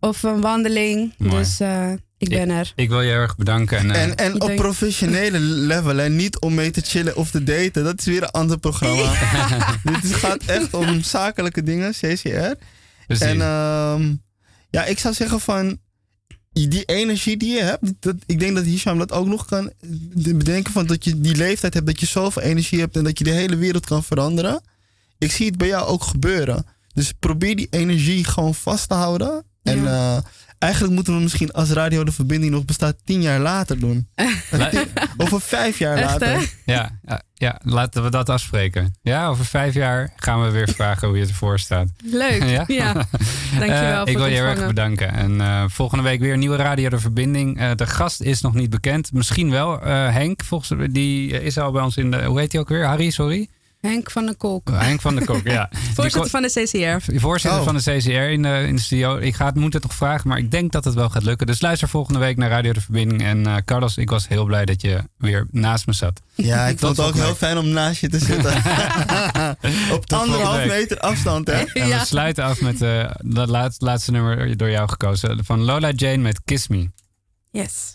of een wandeling. Mooi. Dus eh, ik ben er. Ik wil je heel erg bedanken. En, eh, En, en op denk- professionele level, en niet om mee te chillen of te daten. Dat is weer een ander programma. Dit gaat echt om zakelijke dingen, CCR. precies. En ehm, ja, ik zou zeggen van die energie die je hebt, dat, ik denk dat Hisham dat ook nog kan bedenken van dat je die leeftijd hebt, dat je zoveel energie hebt en dat je de hele wereld kan veranderen. Ik zie het bij jou ook gebeuren. Dus probeer die energie gewoon vast te houden. En eh, eigenlijk moeten we misschien als Radio de Verbinding nog bestaat tien jaar later doen. Over vijf jaar Echt, later. ja, ja, ja, laten we dat afspreken. Ja, over vijf jaar gaan we weer vragen hoe je ervoor staat. Leuk. Ja? Ja. Dankjewel Eh, voor ik wil je heel erg bedanken. En eh, volgende week weer een nieuwe Radio De Verbinding. Eh, de gast is nog niet bekend. Misschien wel eh, Henk. Volgens, die is al bij ons in de... Hoe heet hij ook weer? Harry, sorry? Henk van der Kolk. Oh, Henk van der Kok, ja. Voorzitter van de CCR. Voorzitter Oh. van de CCR in de, in de studio. Ik ga het, moet het nog vragen, maar ik denk dat het wel gaat lukken. Dus luister volgende week naar Radio De Verbinding. En eh, Carlos, ik was heel blij dat je weer naast me zat. Ja, ik Tot vond het ook heel fijn om naast je te zitten. Op anderhalf meter afstand, hè? En we sluiten af met eh dat laatste, laatste nummer door jou gekozen. Van Lola Jane met Kiss Me. Yes.